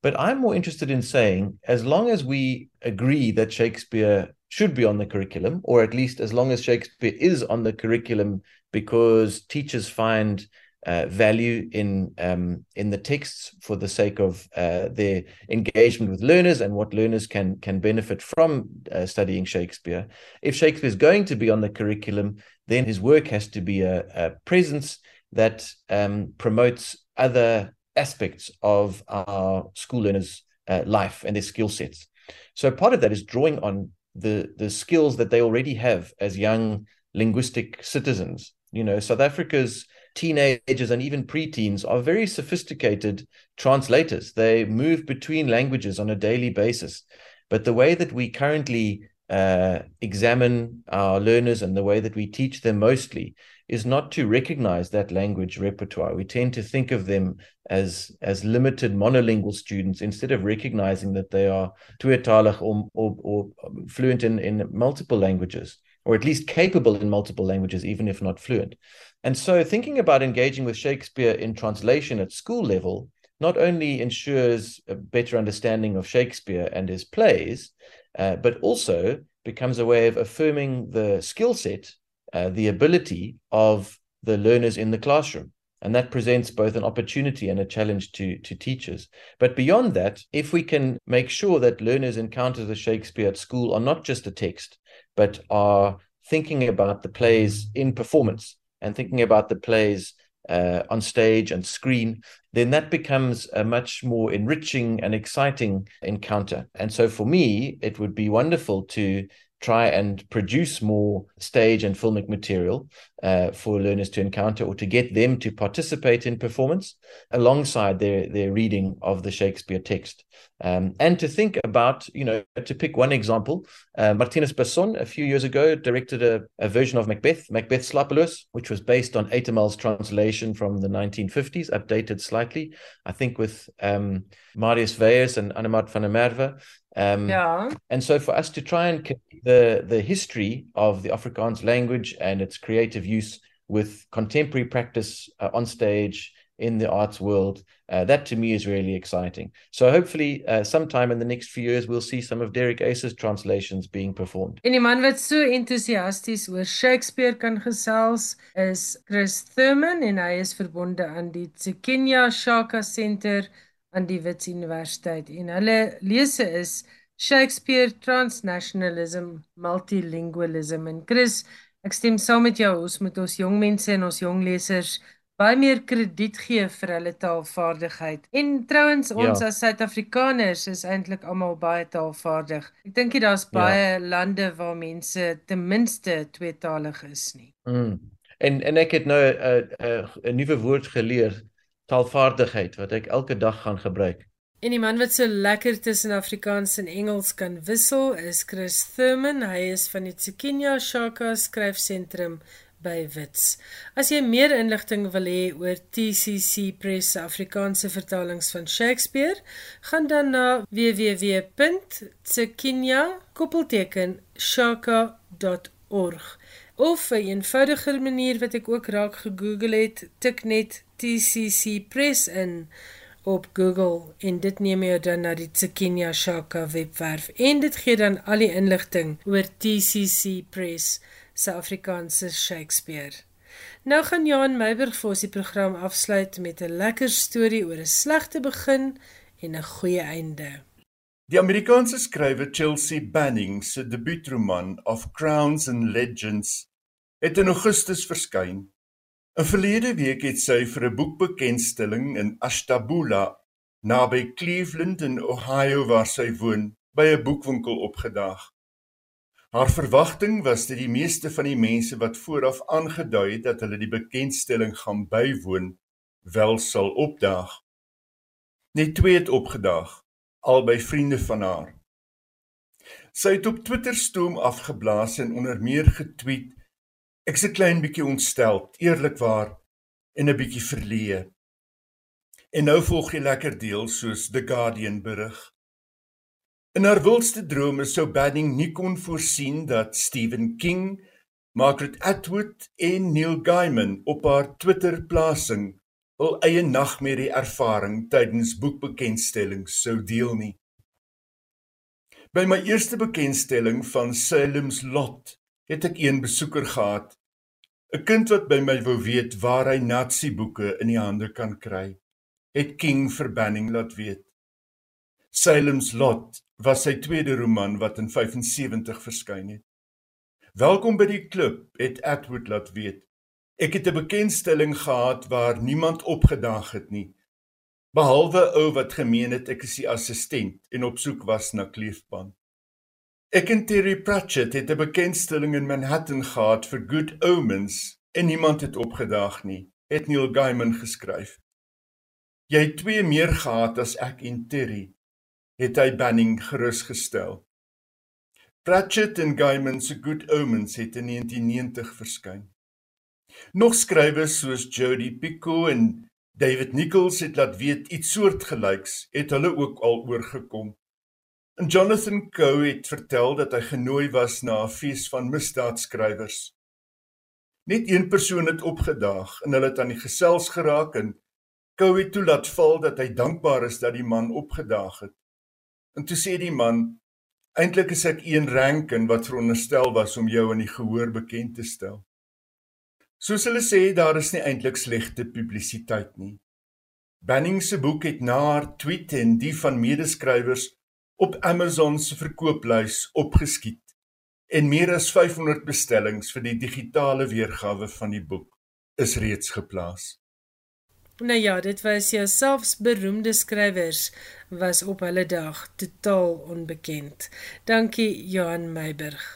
But I'm more interested in saying, as long as we agree that Shakespeare should be on the curriculum, or at least as long as Shakespeare is on the curriculum because teachers find uh, value in um, in the texts for the sake of uh, their engagement with learners and what learners can can benefit from uh, studying Shakespeare. If Shakespeare is going to be on the curriculum, then his work has to be a, a presence that um, promotes other aspects of our school learners' uh, life and their skill sets. So part of that is drawing on the the skills that they already have as young linguistic citizens. You know, South Africa's teenagers and even preteens are very sophisticated translators. They move between languages on a daily basis. But the way that we currently uh, examine our learners and the way that we teach them mostly is not to recognize that language repertoire. We tend to think of them as as limited monolingual students instead of recognizing that they are tweetalig or, or, or fluent in, in multiple languages, or at least capable in multiple languages, even if not fluent. And so thinking about engaging with Shakespeare in translation at school level not only ensures a better understanding of Shakespeare and his plays, uh, but also becomes a way of affirming the skill set, uh, the ability of the learners in the classroom. And that presents both an opportunity and a challenge to, to teachers. But beyond that, if we can make sure that learners encounter the Shakespeare at school are not just a text, but are thinking about the plays in performance and thinking about the plays uh, on stage and screen, then that becomes a much more enriching and exciting encounter. And so for me, it would be wonderful to try and produce more stage and filmic material uh, for learners to encounter or to get them to participate in performance alongside their their reading of the Shakespeare text. Um, and to think about you know to pick one example uh, Martinus Besson a few years ago directed a, a version of Macbeth Macbeth Slapeloos which was based on Etemal's translation from the 1950s updated slightly I think with um, Marius Weyers and Annemart van der Merwe um, yeah. And so for us to try and the the history of the Afrikaans language and its creative use with contemporary practice uh, on stage in the arts world, uh, that to me is really exciting. So hopefully, uh, sometime in the next few years, we'll see some of Derek Ace's translations being performed. En die man wat so entoesiasties oor Shakespeare kan gesels is Chris Thurman en hy is verbonde aan die Tsikinya Shaka Center aan die Wits Universiteit en hulle lese is Shakespeare Transnationalism Multilingualism en Chris ek stem saam met jou ons moet ons jong mense en ons jong lesers baie meer krediet gee vir hulle taalvaardigheid en trouens ons ja. as Suid-Afrikaners is eintlik almal baie taalvaardig ek dink jy daar's ja. baie ja. lande waar mense ten minste tweetalig is nie mm. en en ek het nou 'n uh, 'n uh, 'n nuwe woord geleer taalvaardigheid wat ek elke dag gaan gebruik. En die man wat so lekker tussen Afrikaans en Engels kan wissel is Chris Thurman. Hy is van die Tsikinya Shaka skryfsentrum by Wits. As jy meer inligting wil hê oor TCC Press Afrikaanse vertalings van Shakespeare, gaan dan na www.tsikinya.shaka.org of 'n een eenvoudiger manier wat ek ook raak gegoogel het, tik net TCC Press in op Google en dit neem jou dan na die Tsikinya Shaka webwerf en dit gee dan al die inligting oor TCC Press se Afrikaanse Shakespeare. Nou gaan Johan Meiburg vir ons die program afsluit met 'n lekker storie oor 'n slegte begin en 'n goeie einde. Die Amerikaanse skrywer Chelsea Banning se debuutroman Of Crowns and Legends het in Augustus verskyn. 'n Verlede week het sy vir 'n boekbekendstelling in Ashtabula naby Cleveland in Ohio waar sy woon, by 'n boekwinkel opgedaag. Haar verwagting was dat die meeste van die mense wat vooraf aangedui het dat hulle die bekendstelling gaan bywoon, wel sal opdaag. Net twee het opgedaag, albei vriende van haar. Sy het op Twitter stoom afgeblaas en onder meer getweet Ek's 'n klein bietjie ontstel, eerlikwaar en 'n bietjie verleë. En nou volg die lekker deel soos The Guardian berig. In haar wildste drome sou Banning nie kon voorsien dat Stephen King, Margaret Atwood en Neil Gaiman op haar Twitter-plasing hul eie nagmerrie ervaring tydens boekbekendstellings sou deel nie. By my eerste bekendstelling van Salem's Lot het ek een besoeker gehad 'n kind wat by my wou weet waar hy Nazi boeke in die hande kan kry, het King Verbanning laat weet. Salem's Lot was sy tweede roman wat in 75 verskyn het. Welkom by die klub, het Atwood laat weet. Ek het 'n bekendstelling gehad waar niemand opgedaag het nie. behalwe ou wat gemeen het ek is die assistent en op soek was na kleefband. Ek en Terry Pratchett het 'n bekendstelling in Manhattan gehad vir Good Omens en niemand het opgedaag nie, het Neil Gaiman geskryf. Jy het twee meer gehad as ek en Terry, het hy Banning gerusgestel. Pratchett en Gaiman se Good Omens het in 1990 verskyn. Nog skrywers soos Jody Picoult en David Nichols het laat weet iets soortgelyks het hulle ook al oorgekom. En Jonathan Coe het vertel dat hy genooi was na 'n fees van misdaadskrywers. Net een persoon het opgedaag en hulle het aan die gesels geraak en Coe het toe laat val dat hy dankbaar is dat die man opgedaag het. En toe sê die man: "Eintlik is ek een rankin wat veronderstel was om jou aan die gehoor bekend te stel." Soos hulle sê, daar is nie eintlik slegte publisiteit nie. Banning se boek het na haar tweet en die van medeskrywers op Amazon se verkooplys opgeskiet en meer as 500 bestellings vir die digitale weergawe van die boek is reeds geplaas. Nou ja, dit was ja selfs beroemde skrywers was op hulle dag totaal onbekend. Dankie Johan Meiburg.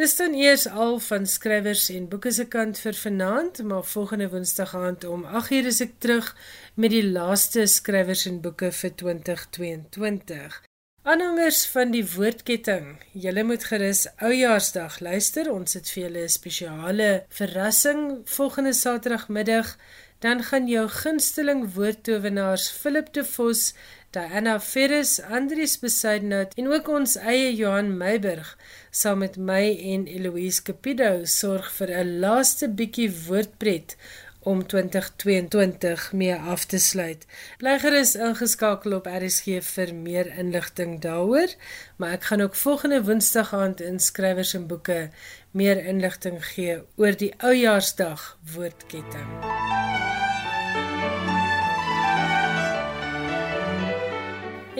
Dis dan eers al van skrywers en boeke se kant vir vanaand, maar volgende Woensdag aand om 8:00 is ek terug met die laaste skrywers en boeke vir 2022. Aanhangers van die woordketting, julle moet gerus Oujaarsdag luister. Ons het vir julle 'n spesiale verrassing volgende Saterdagmiddag. Dan gaan jou gunsteling woordtowenaars Philip de Vos Diana Ferris, Andrius Besuidenhout en ook ons eie Johan Meiburg saam met my en Eloise Capido sorg vir 'n laaste bietjie woordpret om 2022 mee af te sluit. Bly gerus ingeskakel op RSG vir meer inligting daaroor, maar ek gaan ook volgende Woensdag aand in skrywers en boeke meer inligting gee oor die Oujaarsdag woordketting.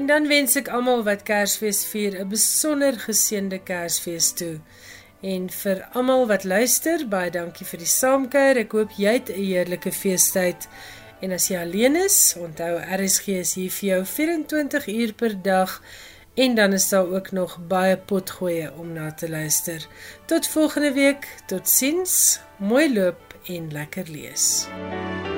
En dan wens ek almal wat Kersfees vier 'n besonder geseënde Kersfees toe. En vir almal wat luister, baie dankie vir die saamkuier. Ek hoop jy het 'n heerlike feestyd. En as jy alleen is, onthou RSG is hier vir jou 24 uur per dag en dan is daar ook nog baie potgoeie om na te luister. Tot volgende week, totsiens. Mooi loop en lekker lees. Musik